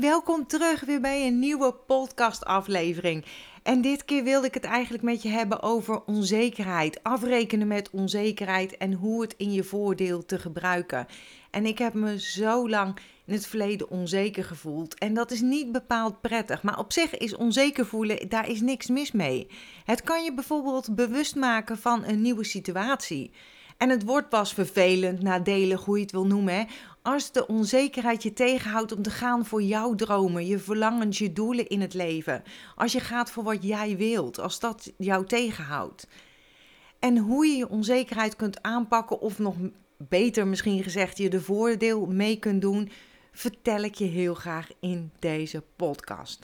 Welkom terug weer bij een nieuwe podcastaflevering. En dit keer wilde ik het eigenlijk met je hebben over onzekerheid. Afrekenen met onzekerheid en hoe het in je voordeel te gebruiken. En ik heb me zo lang in het verleden onzeker gevoeld. En dat is niet bepaald prettig. Maar op zich is onzeker voelen, daar is niks mis mee. Het kan je bijvoorbeeld bewust maken van een nieuwe situatie. En het wordt pas vervelend, nadelig, hoe je het wil noemen, hè, als de onzekerheid je tegenhoudt om te gaan voor jouw dromen, je verlangens, je doelen in het leven. Als je gaat voor wat jij wilt, als dat jou tegenhoudt. En hoe je je onzekerheid kunt aanpakken, of nog beter misschien gezegd, je de voordeel mee kunt doen, vertel ik je heel graag in deze podcast.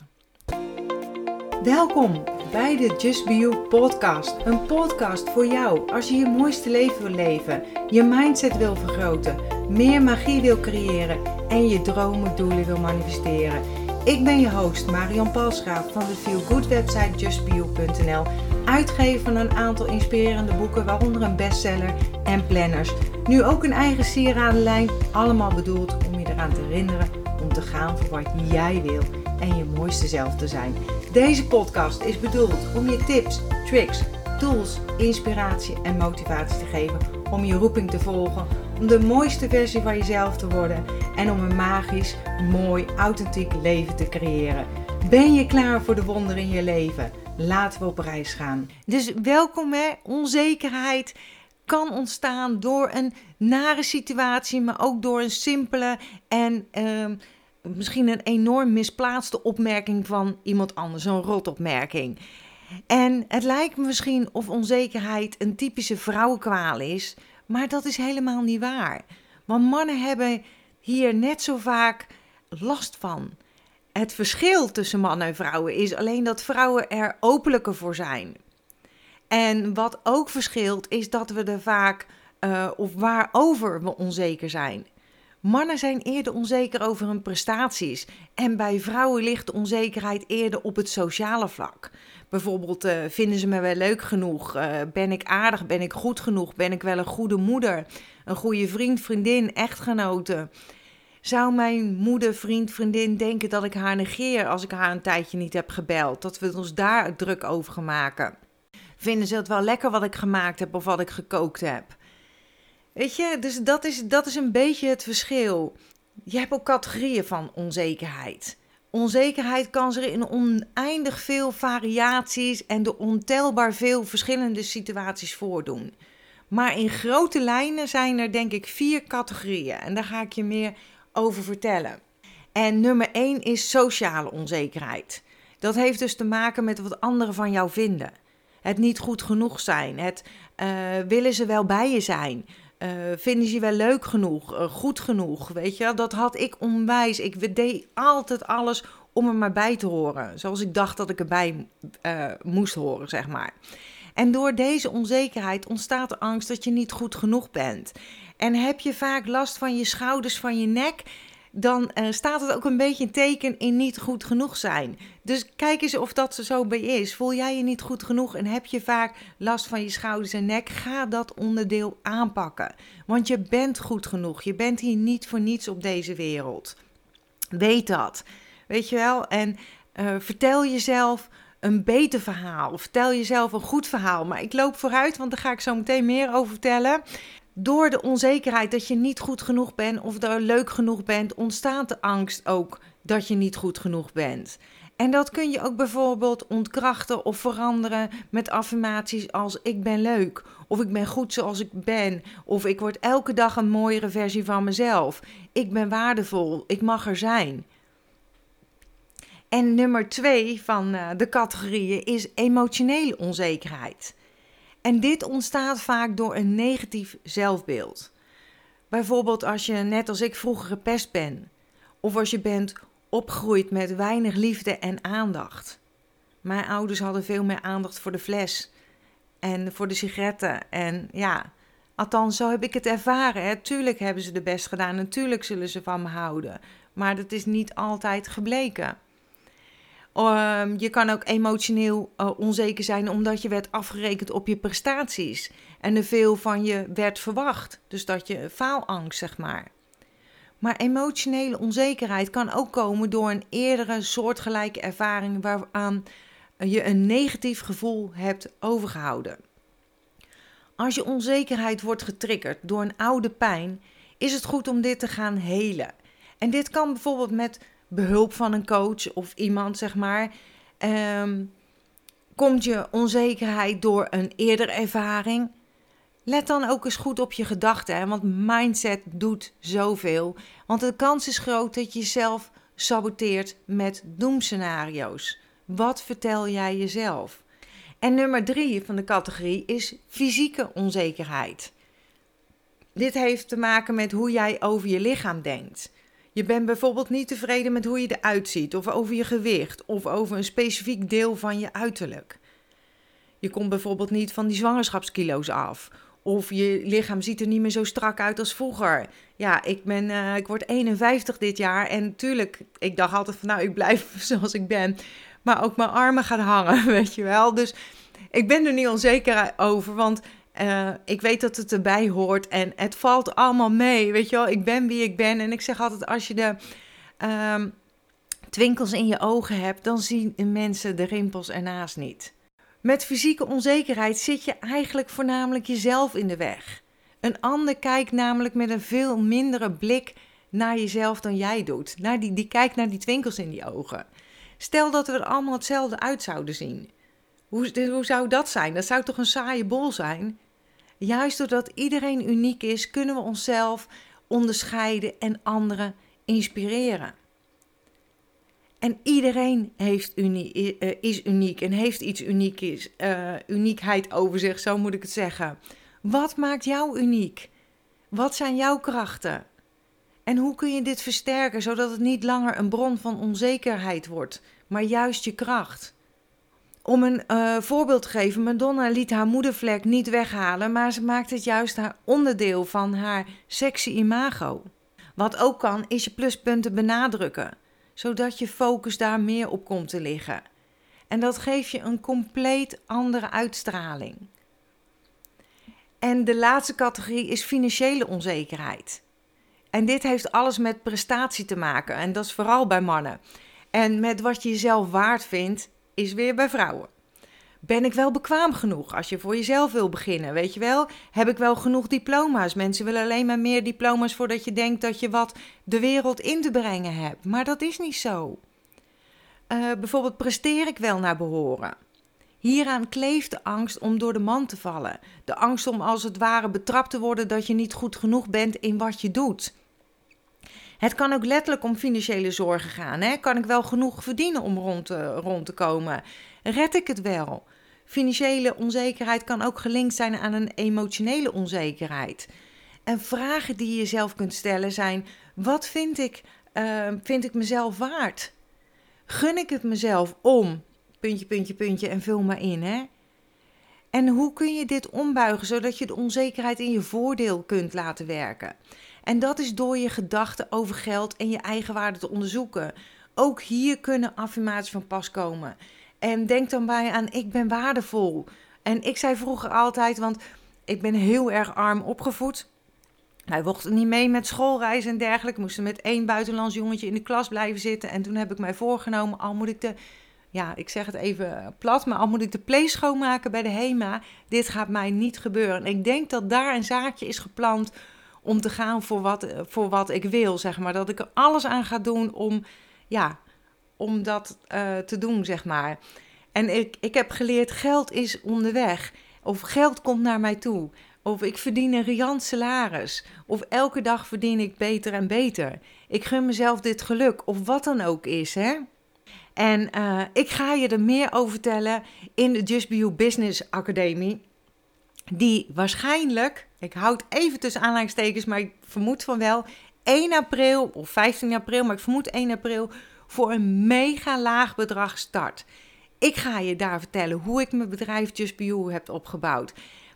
Welkom bij de Just Be You podcast. Een podcast voor jou als je je mooiste leven wil leven, je mindset wil vergroten, meer magie wil creëren en je dromen, doelen wil manifesteren. Ik ben je host Marion Palsgraaf van de Feel Good website justbeyou.nl, uitgever van een aantal inspirerende boeken, waaronder een bestseller en planners. Nu ook een eigen sieradenlijn, allemaal bedoeld om je eraan te herinneren om te gaan voor wat jij wil en je mooiste zelf te zijn. Deze podcast is bedoeld om je tips, tricks, tools, inspiratie en motivatie te geven om je roeping te volgen, om de mooiste versie van jezelf te worden en om een magisch, mooi, authentiek leven te creëren. Ben je klaar voor de wonderen in je leven? Laten we op reis gaan. Dus welkom hè, onzekerheid kan ontstaan door een nare situatie, maar ook door een simpele en uh, misschien een enorm misplaatste opmerking van iemand anders, een rotopmerking. En het lijkt me misschien of onzekerheid een typische vrouwenkwaal is, maar dat is helemaal niet waar. Want mannen hebben hier net zo vaak last van. Het verschil tussen mannen en vrouwen is alleen dat vrouwen er openlijker voor zijn. En wat ook verschilt is dat we er vaak uh, of waarover we onzeker zijn. Mannen zijn eerder onzeker over hun prestaties en bij vrouwen ligt de onzekerheid eerder op het sociale vlak. Bijvoorbeeld, uh, vinden ze me wel leuk genoeg? Uh, ben ik aardig? Ben ik goed genoeg? Ben ik wel een goede moeder? Een goede vriend, vriendin, echtgenote? Zou mijn moeder, vriend, vriendin denken dat ik haar negeer als ik haar een tijdje niet heb gebeld? Dat we ons daar druk over maken? Vinden ze het wel lekker wat ik gemaakt heb of wat ik gekookt heb? Weet je, dus dat is, dat is een beetje het verschil. Je hebt ook categorieën van onzekerheid. Onzekerheid kan zich in oneindig veel variaties en door ontelbaar veel verschillende situaties voordoen. Maar in grote lijnen zijn er denk ik vier categorieën en daar ga ik je meer over vertellen. En nummer één is sociale onzekerheid. Dat heeft dus te maken met wat anderen van jou vinden. Het niet goed genoeg zijn. Het uh, willen ze wel bij je zijn. Uh, vinden ze je wel leuk genoeg, uh, goed genoeg? Weet je, dat had ik onwijs. Ik deed altijd alles om er maar bij te horen. Zoals ik dacht dat ik erbij uh, moest horen, zeg maar. En door deze onzekerheid ontstaat de angst dat je niet goed genoeg bent. En heb je vaak last van je schouders, van je nek dan uh, staat het ook een beetje een teken in niet goed genoeg zijn. Dus kijk eens of dat zo bij is. Voel jij je niet goed genoeg en heb je vaak last van je schouders en nek? Ga dat onderdeel aanpakken. Want je bent goed genoeg. Je bent hier niet voor niets op deze wereld. Weet dat. Weet je wel? En uh, vertel jezelf een beter verhaal. Of vertel jezelf een goed verhaal. Maar ik loop vooruit, want daar ga ik zo meteen meer over vertellen. Door de onzekerheid dat je niet goed genoeg bent of leuk genoeg bent, ontstaat de angst ook dat je niet goed genoeg bent. En dat kun je ook bijvoorbeeld ontkrachten of veranderen met affirmaties als ik ben leuk, of ik ben goed zoals ik ben, of ik word elke dag een mooiere versie van mezelf. Ik ben waardevol, ik mag er zijn. En nummer twee van uh, de categorieën is emotionele onzekerheid. En dit ontstaat vaak door een negatief zelfbeeld. Bijvoorbeeld als je net als ik vroeger gepest bent, of als je bent opgegroeid met weinig liefde en aandacht. Mijn ouders hadden veel meer aandacht voor de fles en voor de sigaretten. En ja, althans, zo heb ik het ervaren. Tuurlijk hebben ze de best gedaan, natuurlijk zullen ze van me houden. Maar dat is niet altijd gebleken. Um, je kan ook emotioneel uh, onzeker zijn omdat je werd afgerekend op je prestaties en er veel van je werd verwacht. Dus dat je faalangst, zeg maar. Maar emotionele onzekerheid kan ook komen door een eerdere soortgelijke ervaring waaraan je een negatief gevoel hebt overgehouden. Als je onzekerheid wordt getriggerd door een oude pijn, is het goed om dit te gaan helen. En dit kan bijvoorbeeld met behulp van een coach of iemand, zeg maar. Um, komt je onzekerheid door een eerdere ervaring? Let dan ook eens goed op je gedachten, want mindset doet zoveel. Want de kans is groot dat je jezelf saboteert met doemscenario's. Wat vertel jij jezelf? En nummer drie van de categorie is fysieke onzekerheid. Dit heeft te maken met hoe jij over je lichaam denkt. Je bent bijvoorbeeld niet tevreden met hoe je eruit ziet, of over je gewicht, of over een specifiek deel van je uiterlijk. Je komt bijvoorbeeld niet van die zwangerschapskilo's af. Of je lichaam ziet er niet meer zo strak uit als vroeger. Ja, ik, ben, uh, ik word 51 dit jaar. En natuurlijk, ik dacht altijd van nou, ik blijf zoals ik ben. Maar ook mijn armen gaan hangen, weet je wel. Dus ik ben er niet onzeker over, want uh, ik weet dat het erbij hoort. En het valt allemaal mee, weet je wel. Ik ben wie ik ben. En ik zeg altijd, als je de... Um, twinkels in je ogen hebt, dan zien mensen de rimpels ernaast niet. Met fysieke onzekerheid zit je eigenlijk voornamelijk jezelf in de weg. Een ander kijkt namelijk met een veel mindere blik naar jezelf dan jij doet. Naar die, die kijkt naar die twinkels in die ogen. Stel dat we er allemaal hetzelfde uit zouden zien. Hoe, hoe zou dat zijn? Dat zou toch een saaie bol zijn? Juist doordat iedereen uniek is, kunnen we onszelf onderscheiden en anderen inspireren. En iedereen heeft eh, is uniek en heeft iets uniek, uh, uniekheid over zich, zo moet ik het zeggen. Wat maakt jou uniek? Wat zijn jouw krachten? En hoe kun je dit versterken zodat het niet langer een bron van onzekerheid wordt, maar juist je kracht? Om een uh, voorbeeld te geven, Madonna liet haar moedervlek niet weghalen, maar ze maakte het juist haar onderdeel van haar sexy imago. Wat ook kan, is je pluspunten benadrukken zodat je focus daar meer op komt te liggen. En dat geeft je een compleet andere uitstraling. En de laatste categorie is financiële onzekerheid. En dit heeft alles met prestatie te maken. En dat is vooral bij mannen. En met wat je jezelf waard vindt, is weer bij vrouwen. Ben ik wel bekwaam genoeg als je voor jezelf wil beginnen? Weet je wel? Heb ik wel genoeg diploma's? Mensen willen alleen maar meer diploma's voordat je denkt dat je wat de wereld in te brengen hebt. Maar dat is niet zo. Uh, bijvoorbeeld, presteer ik wel naar behoren? Hieraan kleeft de angst om door de man te vallen. De angst om als het ware betrapt te worden dat je niet goed genoeg bent in wat je doet. Het kan ook letterlijk om financiële zorgen gaan. Hè? Kan ik wel genoeg verdienen om rond te, rond te komen? Red ik het wel? Financiële onzekerheid kan ook gelinkt zijn aan een emotionele onzekerheid. En vragen die je jezelf kunt stellen zijn: wat vind ik, uh, vind ik mezelf waard? Gun ik het mezelf om? Puntje, puntje, puntje en vul maar in, hè? En hoe kun je dit ombuigen zodat je de onzekerheid in je voordeel kunt laten werken? En dat is door je gedachten over geld en je eigen waarde te onderzoeken. Ook hier kunnen affirmaties van pas komen. En denk dan bij aan ik ben waardevol. En ik zei vroeger altijd, want ik ben heel erg arm opgevoed. Wij mochten niet mee met schoolreizen en dergelijke. Moesten met één buitenlands jongetje in de klas blijven zitten. En toen heb ik mij voorgenomen, al moet ik de, ja, ik zeg het even plat, maar al moet ik de play schoonmaken bij de HEMA. Dit gaat mij niet gebeuren. En ik denk dat daar een zaadje is geplant om te gaan voor wat, voor wat ik wil, zeg maar. Dat ik er alles aan ga doen om, ja, om dat uh, te doen, zeg maar. En ik, ik heb geleerd, geld is onderweg. Of geld komt naar mij toe. Of ik verdien een riant salaris. Of elke dag verdien ik beter en beter. Ik gun mezelf dit geluk. Of wat dan ook is, hè. En uh, ik ga je er meer over vertellen in de Just Be You Business Academie. Die waarschijnlijk, ik houd even tussen aanleidingstekens, maar ik vermoed van wel 1 april of 15 april, maar ik vermoed 1 april voor een mega laag bedrag start. Ik ga je daar vertellen hoe ik mijn bedrijf Just heb opgebouwd.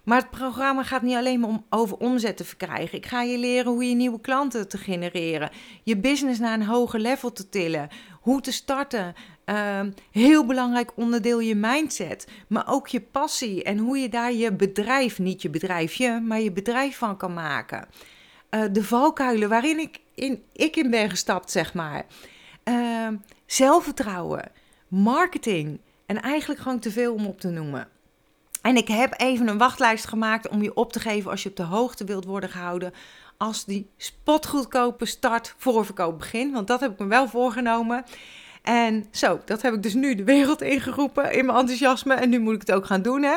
Maar het programma gaat niet alleen maar om over omzet te verkrijgen. Ik ga je leren hoe je nieuwe klanten te genereren. Je business naar een hoger level te tillen. Hoe te starten. Uh, heel belangrijk onderdeel je mindset. Maar ook je passie. En hoe je daar je bedrijf, niet je bedrijfje, maar je bedrijf van kan maken. uh, de valkuilen waarin ik in, ik in ben gestapt, zeg maar. Uh, zelfvertrouwen, marketing en eigenlijk gewoon te veel om op te noemen. En ik heb even een wachtlijst gemaakt om je op te geven als je op de hoogte wilt worden gehouden. Als die spotgoedkope start voorverkoop begint. Want dat heb ik me wel voorgenomen. En zo, dat heb ik dus nu de wereld ingeroepen in mijn enthousiasme. En nu moet ik het ook gaan doen, hè.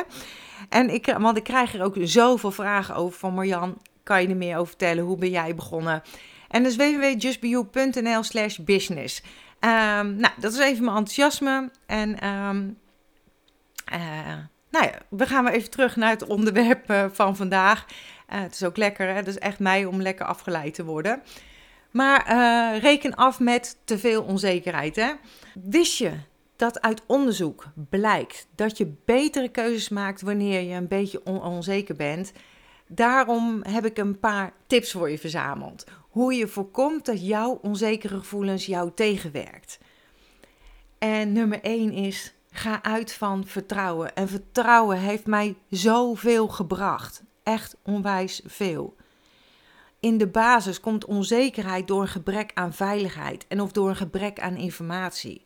En ik, want ik krijg er ook zoveel vragen over van Marjan. Kan je er meer over vertellen? Hoe ben jij begonnen? En dat is www.justbeyou.nl slash business. Um, nou, dat is even mijn enthousiasme. En um, uh, nou ja, we gaan weer even terug naar het onderwerp uh, van vandaag. Uh, het is ook lekker, hè? Het is echt mij om lekker afgeleid te worden. Maar uh, reken af met te veel onzekerheid. Hè? Wist je dat uit onderzoek blijkt dat je betere keuzes maakt wanneer je een beetje on onzeker bent? Daarom heb ik een paar tips voor je verzameld. Hoe je voorkomt dat jouw onzekere gevoelens jou tegenwerkt. En nummer 1 is: ga uit van vertrouwen. En vertrouwen heeft mij zoveel gebracht. Echt onwijs veel in de basis komt onzekerheid door een gebrek aan veiligheid en of door een gebrek aan informatie.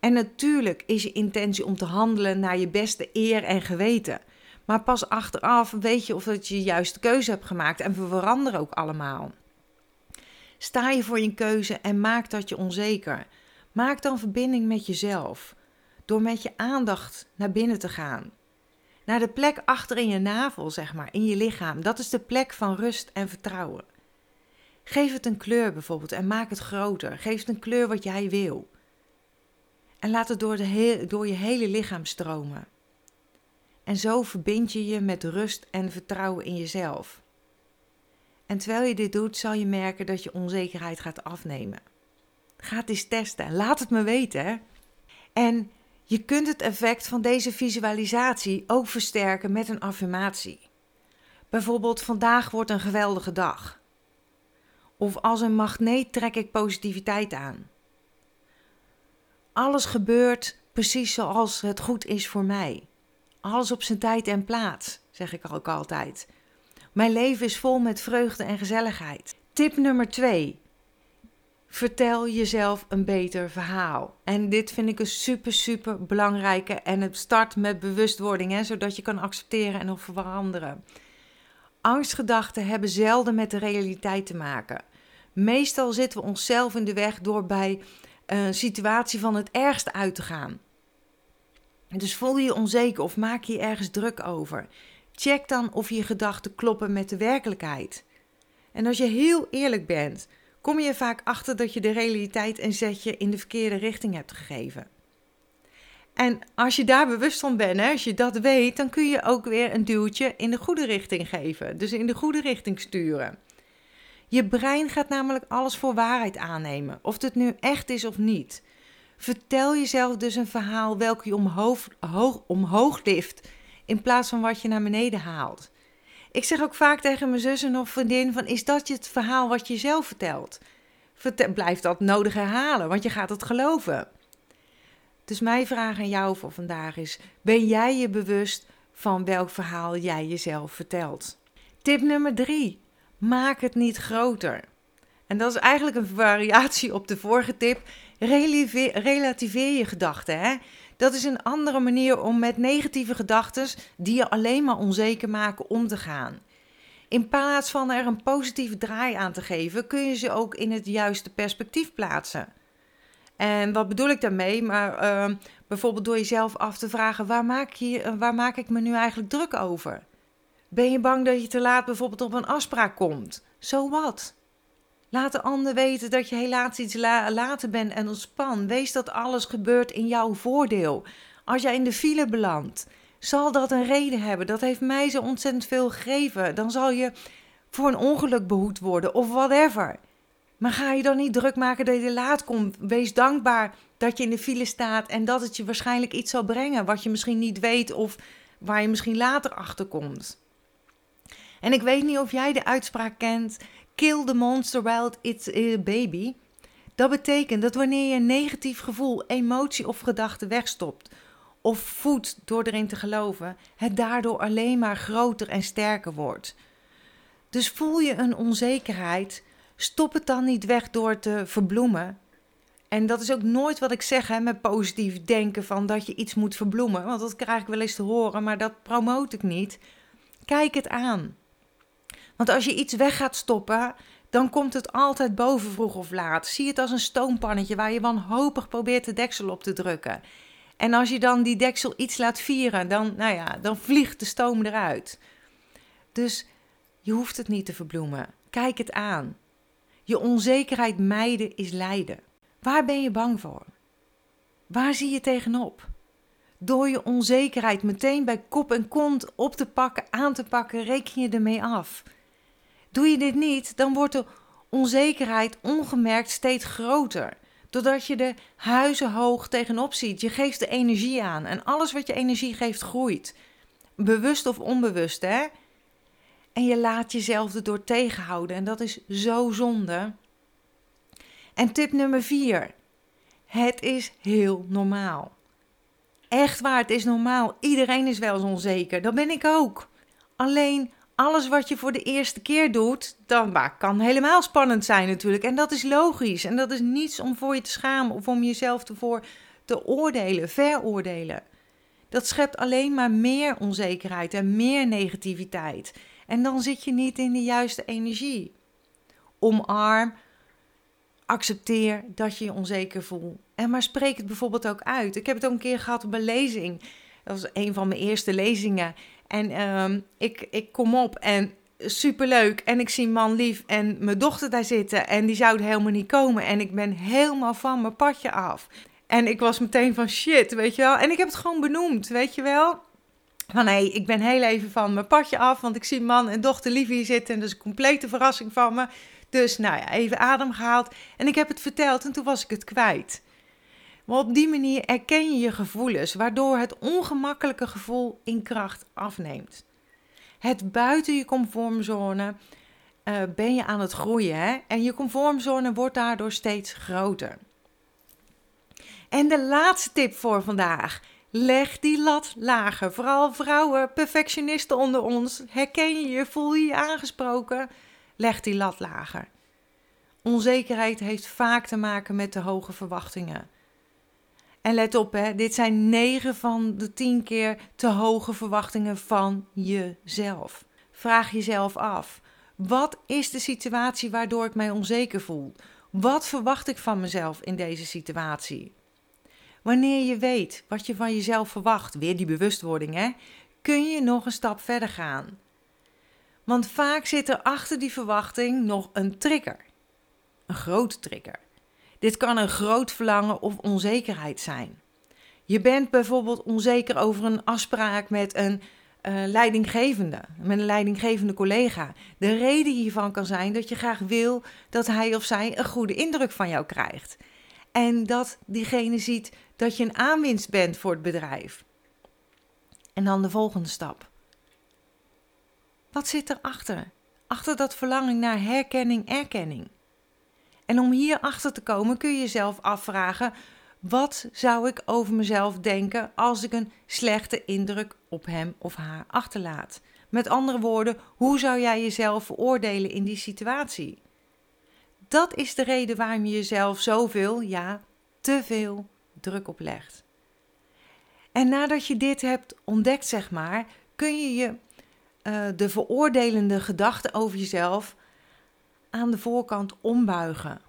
En natuurlijk is je intentie om te handelen naar je beste eer en geweten. Maar pas achteraf weet je of dat je de juiste keuze hebt gemaakt en we veranderen ook allemaal. Sta je voor je keuze en maak dat je onzeker. Maak dan verbinding met jezelf. Door met je aandacht naar binnen te gaan. Naar de plek achter in je navel, zeg maar, in je lichaam. Dat is de plek van rust en vertrouwen. Geef het een kleur bijvoorbeeld en maak het groter. Geef het een kleur wat jij wil. En laat het door, de door je hele lichaam stromen. En zo verbind je je met rust en vertrouwen in jezelf. En terwijl je dit doet, zal je merken dat je onzekerheid gaat afnemen. Ga het eens testen. Laat het me weten. En je kunt het effect van deze visualisatie ook versterken met een affirmatie. Bijvoorbeeld: Vandaag wordt een geweldige dag. Of als een magneet trek ik positiviteit aan. Alles gebeurt precies zoals het goed is voor mij. Alles op zijn tijd en plaats, zeg ik ook altijd. Mijn leven is vol met vreugde en gezelligheid. Tip nummer 2. Vertel jezelf een beter verhaal. En dit vind ik een super, super belangrijke. En het start met bewustwording, hè, zodat je kan accepteren en veranderen. Angstgedachten hebben zelden met de realiteit te maken. Meestal zitten we onszelf in de weg door bij een situatie van het ergste uit te gaan. Dus voel je je onzeker of maak je ergens druk over. Check dan of je gedachten kloppen met de werkelijkheid. En als je heel eerlijk bent, kom je vaak achter dat je de realiteit een zetje in de verkeerde richting hebt gegeven. En als je daar bewust van bent, hè, als je dat weet, dan kun je ook weer een duwtje in de goede richting geven. Dus in de goede richting sturen. Je brein gaat namelijk alles voor waarheid aannemen, of het nu echt is of niet. Vertel jezelf dus een verhaal welke je omhoog, hoog, omhoog lift, in plaats van wat je naar beneden haalt. Ik zeg ook vaak tegen mijn zussen of vriendin van, is dat het verhaal wat je zelf vertelt? Vertel, blijf dat nodig herhalen, want je gaat het geloven. Dus mijn vraag aan jou voor vandaag is, ben jij je bewust van welk verhaal jij jezelf vertelt? Tip nummer drie. Maak het niet groter. En dat is eigenlijk een variatie op de vorige tip. Relativeer je gedachten. Hè? Dat is een andere manier om met negatieve gedachten, die je alleen maar onzeker maken, om te gaan. In plaats van er een positieve draai aan te geven, kun je ze ook in het juiste perspectief plaatsen. En wat bedoel ik daarmee? Maar uh, bijvoorbeeld door jezelf af te vragen: waar maak, je, waar maak ik me nu eigenlijk druk over? Ben je bang dat je te laat bijvoorbeeld op een afspraak komt? Zo wat? Laat de ander weten dat je helaas iets later bent en ontspan. Wees dat alles gebeurt in jouw voordeel. Als jij in de file belandt, zal dat een reden hebben. Dat heeft mij zo ontzettend veel gegeven. Dan zal je voor een ongeluk behoed worden of whatever. Maar ga je dan niet druk maken dat je laat komt. Wees dankbaar dat je in de file staat en dat het je waarschijnlijk iets zal brengen wat je misschien niet weet of waar je misschien later achter komt. En ik weet niet of jij de uitspraak kent: kill the monster while it's a baby. Dat betekent dat wanneer je een negatief gevoel, emotie of gedachte wegstopt of voedt door erin te geloven, het daardoor alleen maar groter en sterker wordt. Dus voel je een onzekerheid, stop het dan niet weg door te verbloemen. En dat is ook nooit wat ik zeg hè, met positief denken van dat je iets moet verbloemen. Want dat krijg ik wel eens te horen, maar dat promoot ik niet. Kijk het aan. Want als je iets weg gaat stoppen, dan komt het altijd boven vroeg of laat. Zie het als een stoompannetje waar je wanhopig probeert de deksel op te drukken. En als je dan die deksel iets laat vieren, dan, nou ja, dan vliegt de stoom eruit. Dus je hoeft het niet te verbloemen. Kijk het aan. Je onzekerheid mijden is lijden. Waar ben je bang voor? Waar zie je tegenop? Door je onzekerheid meteen bij kop en kont op te pakken, aan te pakken, reken je ermee af. Doe je dit niet, dan wordt de onzekerheid ongemerkt steeds groter. Doordat je de huizen hoog tegenop ziet. Je geeft de energie aan. En alles wat je energie geeft, groeit. Bewust of onbewust, hè? En je laat jezelf erdoor tegenhouden. En dat is zo zonde. En tip nummer vier. Het is heel normaal. Echt waar, het is normaal. Iedereen is wel eens onzeker. Dat ben ik ook. Alleen alles wat je voor de eerste keer doet, dan kan helemaal spannend zijn natuurlijk. En dat is logisch. En dat is niets om voor je te schamen of om jezelf ervoor te oordelen, veroordelen. Dat schept alleen maar meer onzekerheid en meer negativiteit. En dan zit je niet in de juiste energie. Omarm, accepteer dat je je onzeker voelt. En maar spreek het bijvoorbeeld ook uit. Ik heb het ook een keer gehad op een lezing. Dat was een van mijn eerste lezingen. En ehm, ik, ik kom op en superleuk. En ik zie man lief en mijn dochter daar zitten. En die zouden helemaal niet komen. En ik ben helemaal van mijn padje af. En ik was meteen van shit, weet je wel. En ik heb het gewoon benoemd, weet je wel. Van hé, ik ben heel even van mijn padje af. Want ik zie man en dochter lief hier zitten. En dat is een complete verrassing van me. Dus nou ja, even adem gehaald. En ik heb het verteld en toen was ik het kwijt. Maar op die manier erken je je gevoelens, waardoor het ongemakkelijke gevoel in kracht afneemt. Het buiten je comfortzone uh, ben je aan het groeien hè? en je comfortzone wordt daardoor steeds groter. En de laatste tip voor vandaag. Leg die lat lager. Vooral vrouwen, perfectionisten onder ons. Herken je je, voel je je aangesproken? Leg die lat lager. Onzekerheid heeft vaak te maken met de hoge verwachtingen. En let op, hè, dit zijn 9 van de 10 keer te hoge verwachtingen van jezelf. Vraag jezelf af: wat is de situatie waardoor ik mij onzeker voel? Wat verwacht ik van mezelf in deze situatie? Wanneer je weet wat je van jezelf verwacht, weer die bewustwording, hè, kun je nog een stap verder gaan. Want vaak zit er achter die verwachting nog een trigger. Een grote trigger. Dit kan een groot verlangen of onzekerheid zijn. Je bent bijvoorbeeld onzeker over een afspraak met een uh, leidinggevende, met een leidinggevende collega. De reden hiervan kan zijn dat je graag wil dat hij of zij een goede indruk van jou krijgt. En dat diegene ziet dat je een aanwinst bent voor het bedrijf. En dan de volgende stap. Wat zit erachter? Achter dat verlangen naar herkenning, erkenning. En om hier achter te komen kun je jezelf afvragen: wat zou ik over mezelf denken als ik een slechte indruk op hem of haar achterlaat? Met andere woorden, hoe zou jij jezelf veroordelen in die situatie? Dat is de reden waarom je jezelf zoveel, ja, te veel druk oplegt. En nadat je dit hebt ontdekt, zeg maar, kun je je uh, de veroordelende gedachten over jezelf aan de voorkant ombuigen.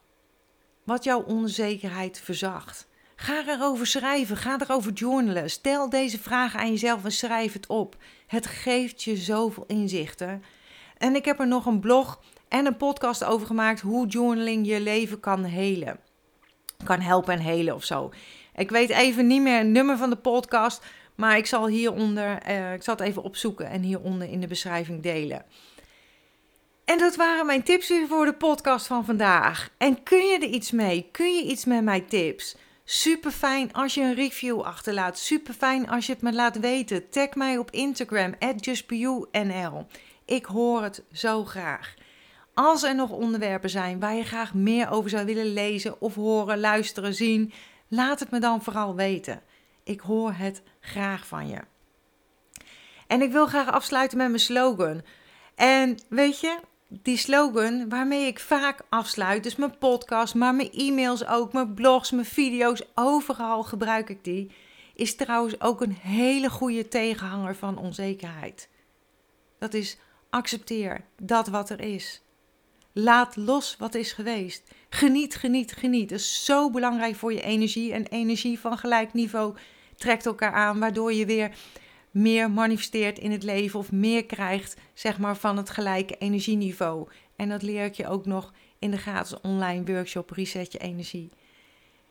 Wat jouw onzekerheid verzacht. Ga erover schrijven, ga erover journalen. Stel deze vragen aan jezelf en schrijf het op. Het geeft je zoveel inzichten. En ik heb er nog een blog en een podcast over gemaakt hoe journaling je leven kan helen. Kan helpen en helen of zo. Ik weet even niet meer het nummer van de podcast, maar ik zal hieronder, uh, ik zal het even opzoeken en hieronder in de beschrijving delen. En dat waren mijn tips voor de podcast van vandaag. En kun je er iets mee? Kun je iets met mijn tips? Super fijn als je een review achterlaat. Super fijn als je het me laat weten. Tag mij op Instagram, justbeyou.nl. Ik hoor het zo graag. Als er nog onderwerpen zijn waar je graag meer over zou willen lezen of horen, luisteren, zien, laat het me dan vooral weten. Ik hoor het graag van je. En ik wil graag afsluiten met mijn slogan. En weet je, die slogan waarmee ik vaak afsluit, dus mijn podcast, maar mijn e-mails ook, mijn blogs, mijn video's, overal gebruik ik die, is trouwens ook een hele goede tegenhanger van onzekerheid. Dat is accepteer dat wat er is. Laat los wat is geweest. Geniet, geniet, geniet. Dat is zo belangrijk voor je energie. En energie van gelijk niveau trekt elkaar aan, waardoor je weer meer manifesteert in het leven of meer krijgt, zeg maar, van het gelijke energieniveau. En dat leer ik je ook nog in de gratis online workshop Reset Je Energie.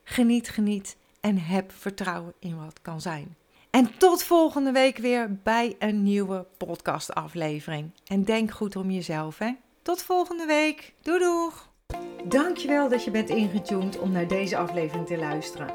Geniet, geniet en heb vertrouwen in wat kan zijn. En tot volgende week weer bij een nieuwe podcastaflevering. En denk goed om jezelf, hè? Tot volgende week. Doei doeg! Dankjewel dat je bent ingetuned om naar deze aflevering te luisteren.